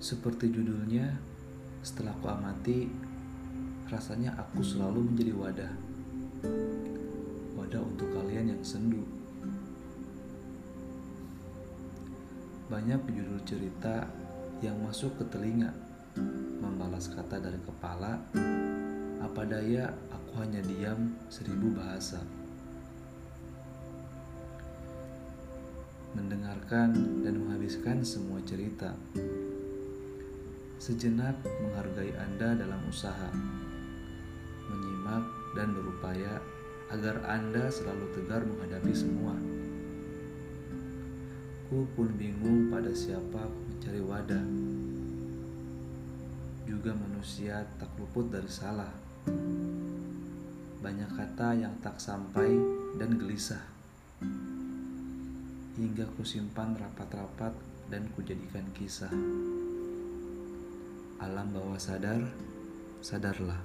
Seperti judulnya, setelah ku amati, rasanya aku selalu menjadi wadah. Wadah untuk kalian yang sendu. Banyak judul cerita yang masuk ke telinga, membalas kata dari kepala, apa daya aku hanya diam seribu bahasa. Mendengarkan dan menghabiskan semua cerita. Sejenak menghargai Anda dalam usaha, menyimak dan berupaya agar Anda selalu tegar menghadapi semua. Aku pun bingung pada siapa aku mencari wadah. Juga manusia tak luput dari salah. Banyak kata yang tak sampai dan gelisah. Hingga ku simpan rapat-rapat dan kujadikan kisah. Alam bawah sadar, sadarlah.